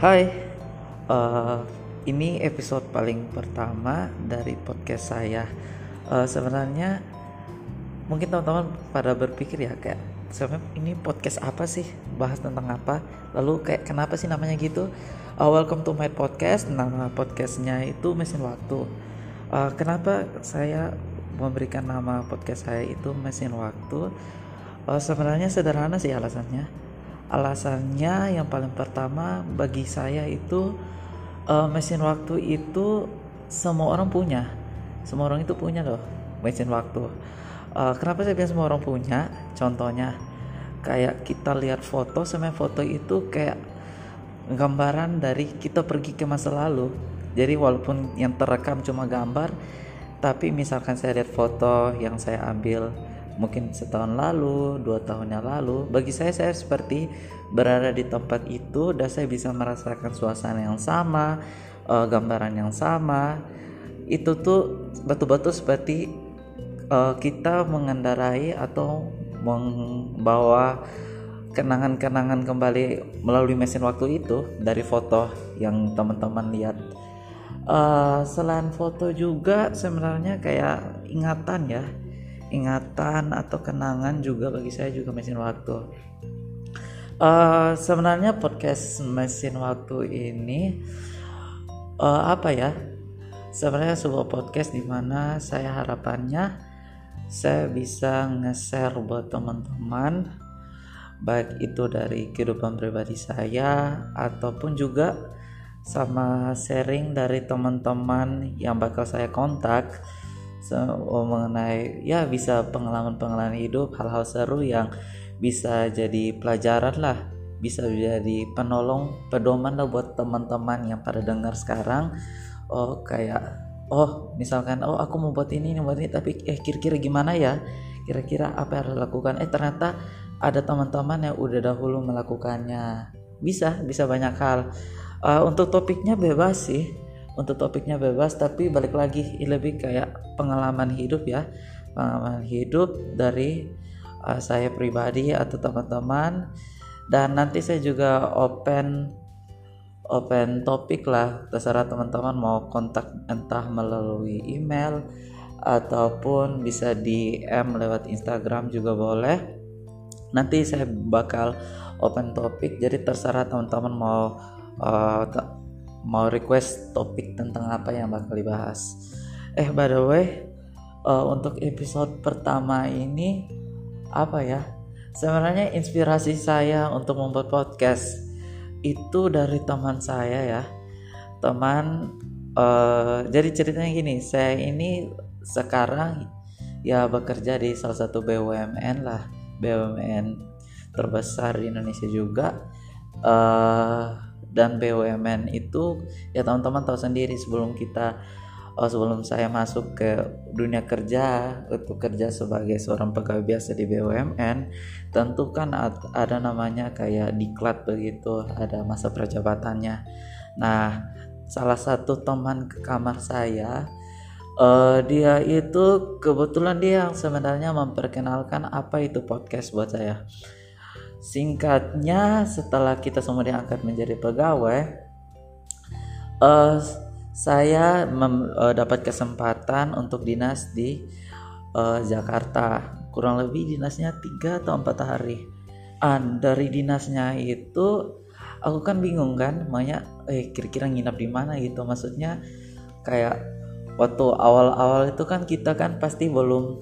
Hai, uh, ini episode paling pertama dari podcast saya. Uh, sebenarnya mungkin teman-teman pada berpikir ya kayak sebenarnya ini podcast apa sih? Bahas tentang apa? Lalu kayak kenapa sih namanya gitu? Uh, welcome to my podcast. Nama podcastnya itu mesin waktu. Uh, kenapa saya memberikan nama podcast saya itu mesin waktu? Uh, sebenarnya sederhana sih alasannya alasannya yang paling pertama bagi saya itu uh, mesin waktu itu semua orang punya. Semua orang itu punya loh mesin waktu. Uh, kenapa saya bilang semua orang punya? Contohnya kayak kita lihat foto sama foto itu kayak gambaran dari kita pergi ke masa lalu. Jadi walaupun yang terekam cuma gambar tapi misalkan saya lihat foto yang saya ambil mungkin setahun lalu, dua tahun yang lalu, bagi saya saya seperti berada di tempat itu dan saya bisa merasakan suasana yang sama, uh, gambaran yang sama. Itu tuh betul-betul seperti uh, kita mengendarai atau membawa kenangan-kenangan kembali melalui mesin waktu itu dari foto yang teman-teman lihat. Uh, selain foto juga sebenarnya kayak ingatan ya ingatan atau kenangan juga bagi saya juga mesin waktu. Uh, sebenarnya podcast mesin waktu ini uh, apa ya? Sebenarnya sebuah podcast di mana saya harapannya saya bisa nge-share buat teman-teman baik itu dari kehidupan pribadi saya ataupun juga sama sharing dari teman-teman yang bakal saya kontak Oh, mengenai ya bisa pengalaman-pengalaman hidup hal-hal seru yang bisa jadi pelajaran lah bisa jadi penolong pedoman lah buat teman-teman yang pada dengar sekarang. Oh kayak oh misalkan oh aku mau buat ini ini buat ini tapi eh kira-kira gimana ya? Kira-kira apa yang harus dilakukan? Eh ternyata ada teman-teman yang udah dahulu melakukannya. Bisa bisa banyak hal. Uh, untuk topiknya bebas sih untuk topiknya bebas tapi balik lagi lebih kayak pengalaman hidup ya. Pengalaman hidup dari uh, saya pribadi atau teman-teman. Dan nanti saya juga open open topik lah. Terserah teman-teman mau kontak entah melalui email ataupun bisa DM lewat Instagram juga boleh. Nanti saya bakal open topik jadi terserah teman-teman mau uh, mau request topik tentang apa yang bakal dibahas. Eh by the way, uh, untuk episode pertama ini apa ya? Sebenarnya inspirasi saya untuk membuat podcast itu dari teman saya ya. Teman uh, jadi ceritanya gini, saya ini sekarang ya bekerja di salah satu BUMN lah, BUMN terbesar di Indonesia juga. Uh, dan BUMN itu ya teman-teman tahu sendiri sebelum kita oh, sebelum saya masuk ke dunia kerja untuk kerja sebagai seorang pegawai biasa di BUMN tentu kan ada namanya kayak diklat begitu ada masa perjabatannya. Nah salah satu teman ke kamar saya uh, dia itu kebetulan dia yang sebenarnya memperkenalkan apa itu podcast buat saya Singkatnya, setelah kita semua diangkat menjadi pegawai, uh, saya mem, uh, dapat kesempatan untuk dinas di uh, Jakarta. Kurang lebih dinasnya tiga atau empat hari. Uh, dari dinasnya itu, aku kan bingung kan, makanya, eh kira-kira nginap di mana gitu. Maksudnya kayak waktu awal-awal itu kan kita kan pasti belum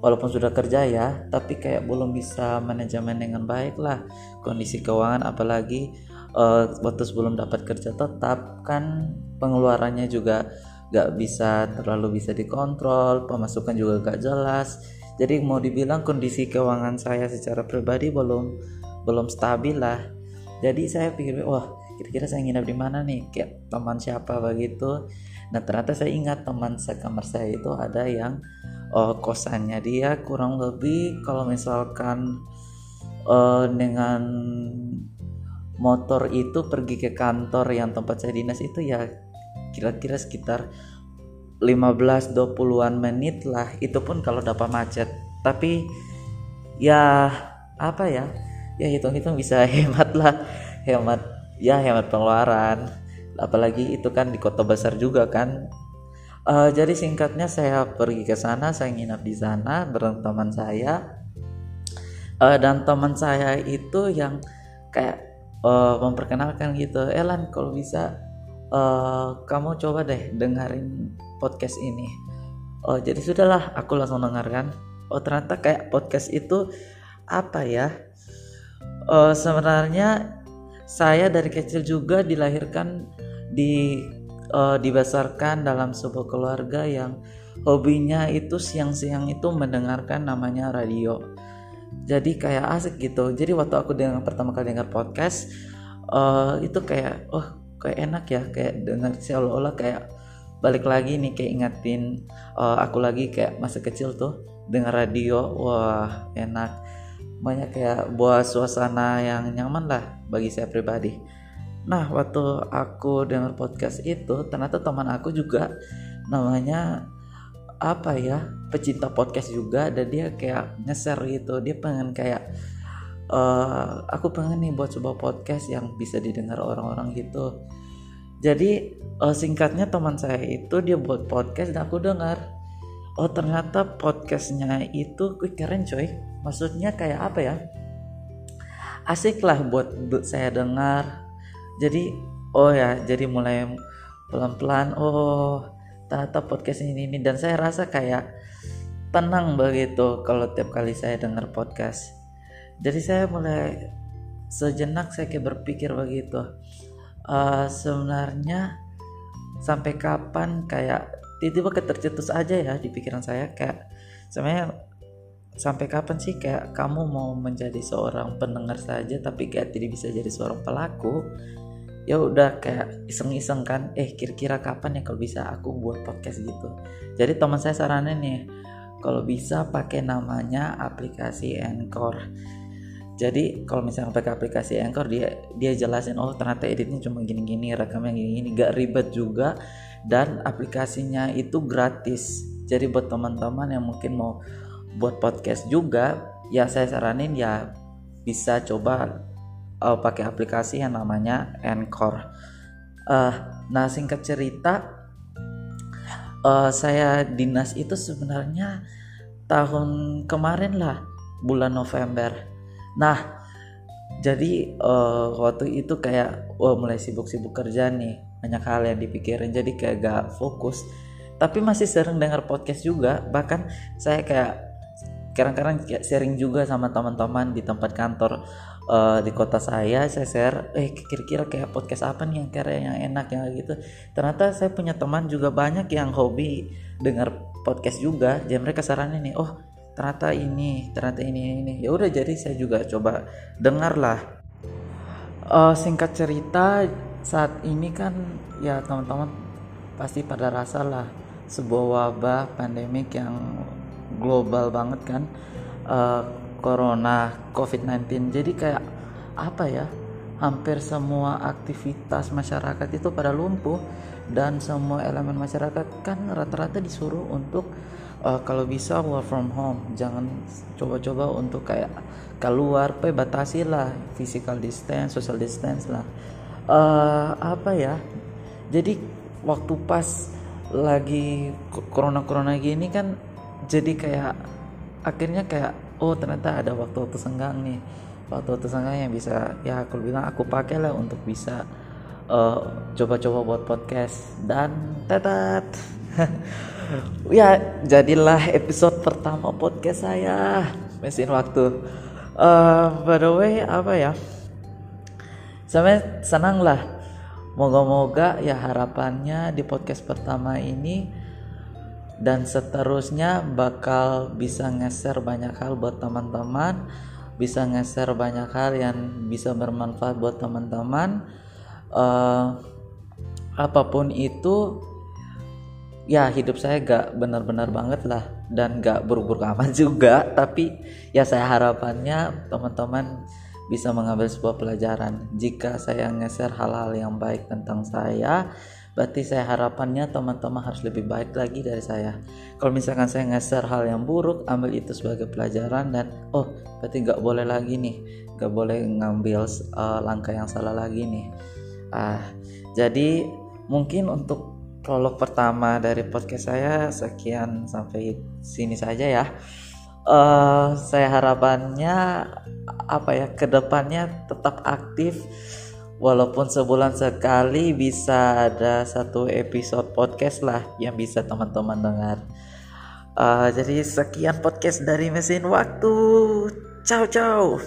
walaupun sudah kerja ya tapi kayak belum bisa manajemen dengan baik lah kondisi keuangan. Apalagi uh, waktu sebelum dapat kerja tetap kan pengeluarannya juga gak bisa terlalu bisa dikontrol pemasukan juga gak jelas. Jadi mau dibilang kondisi keuangan saya secara pribadi belum belum stabil lah. Jadi saya pikir wah kira-kira saya nginap di mana nih? Kayak teman siapa begitu. Nah ternyata saya ingat teman sekamar saya itu ada yang uh, kosannya dia kurang lebih kalau misalkan uh, dengan motor itu pergi ke kantor yang tempat saya dinas itu ya kira-kira sekitar 15-20an menit lah. Itu pun kalau dapat macet. Tapi ya apa ya? Ya hitung-hitung bisa hemat lah. Hemat ya hemat pengeluaran. Apalagi itu kan di kota besar juga kan uh, jadi singkatnya saya pergi ke sana saya nginap di sana bareng teman saya. Uh, dan teman saya itu yang kayak uh, memperkenalkan gitu Elan kalau bisa uh, kamu coba deh dengerin podcast ini. Oh jadi sudahlah aku langsung dengarkan oh ternyata kayak podcast itu apa ya? Uh, sebenarnya saya dari kecil juga dilahirkan di uh, dibesarkan dalam sebuah keluarga yang hobinya itu siang-siang itu mendengarkan namanya radio. Jadi kayak asik gitu. Jadi waktu aku dengar pertama kali dengar podcast uh, itu kayak oh kayak enak ya kayak dengar seolah-olah kayak balik lagi nih kayak ingatin uh, aku lagi kayak masa kecil tuh dengar radio wah enak banyak kayak buat suasana yang nyaman lah bagi saya pribadi. Nah, waktu aku dengar podcast itu, ternyata teman aku juga namanya apa ya, pecinta podcast juga dan dia kayak ngeser gitu. Dia pengen kayak uh, aku pengen nih buat sebuah podcast yang bisa didengar orang-orang gitu. Jadi uh, singkatnya teman saya itu dia buat podcast dan aku dengar. Oh ternyata podcastnya itu keren coy maksudnya kayak apa ya asik lah buat saya dengar jadi oh ya jadi mulai pelan-pelan oh ternyata podcast ini ini. Dan saya rasa kayak tenang begitu kalau tiap kali saya dengar podcast. Jadi saya mulai sejenak saya kayak berpikir begitu. Uh, sebenarnya sampai kapan kayak tiba-tiba ketercetus aja ya di pikiran saya. Kayak sebenarnya sampai kapan sih kayak kamu mau menjadi seorang pendengar saja tapi kayak tidak bisa jadi seorang pelaku ya udah kayak iseng-iseng kan eh kira-kira kapan ya kalau bisa aku buat podcast gitu? Jadi teman saya saranin nih kalau bisa pakai namanya aplikasi Anchor. Jadi kalau misalnya pakai aplikasi Anchor dia dia jelasin oh ternyata editnya cuma gini-gini rekamnya gini-gini. Gak ribet juga dan aplikasinya itu gratis. Jadi buat teman-teman yang mungkin mau buat podcast juga ya saya saranin ya bisa coba uh, pakai aplikasi yang namanya Anchor. Uh, nah singkat cerita uh, saya dinas itu sebenarnya tahun kemarin lah bulan November. Nah jadi uh, waktu itu kayak wah mulai sibuk-sibuk kerja nih banyak hal yang dipikirin jadi kayak gak fokus tapi masih sering dengar podcast juga bahkan saya kayak kadang-kadang sharing juga sama teman-teman di tempat kantor uh, di kota saya saya share eh kira-kira kayak podcast apa nih yang kira yang enak yang gitu. Ternyata saya punya teman juga banyak yang hobi dengar podcast juga. Jadi mereka saranin nih oh ternyata ini ternyata ini ini ya udah jadi saya juga coba dengar lah uh, singkat cerita saat ini kan ya teman-teman pasti pada rasa lah sebuah wabah pandemik yang global banget kan. Uh, corona covid-19 jadi kayak apa ya hampir semua aktivitas masyarakat itu pada lumpuh dan semua elemen masyarakat kan rata-rata disuruh untuk uh, kalau bisa work from home. Jangan coba-coba untuk kayak keluar pe batasi lah physical distance social distance lah. Uh, apa ya jadi waktu pas lagi corona corona gini kan jadi kayak akhirnya kayak oh ternyata ada waktu-waktu senggang nih. Waktu-waktu senggang yang bisa ya aku bilang aku pakai lah untuk bisa eh, coba-coba buat podcast. Dan tetat ya jadilah episode pertama podcast saya. Mesin waktu. Uh, by the way apa ya? Saya senang lah. Moga-moga ya harapannya di podcast pertama ini dan seterusnya bakal bisa ngeser banyak hal buat teman-teman bisa ngeser banyak hal yang bisa bermanfaat buat teman-teman. Uh, apa pun itu ya hidup saya gak benar-benar banget lah dan gak buruk-buruk amat juga. Tapi ya saya harapannya teman-teman bisa mengambil sebuah pelajaran. Jika saya ngeser hal-hal yang baik tentang saya berarti saya harapannya teman-teman harus lebih baik lagi dari saya. Kalau misalkan saya nge hal yang buruk ambil itu sebagai pelajaran dan oh berarti nggak boleh lagi nih. Nggak boleh ngambil uh, langkah yang salah lagi nih. Ah jadi mungkin untuk prolog pertama dari podcast saya sekian sampai sini saja ya. Uh, saya harapannya apa ya ke depannya tetap aktif walaupun sebulan sekali bisa ada satu episode podcast lah yang bisa teman-teman dengar. Uh, jadi sekian podcast dari mesin waktu. Ciao ciao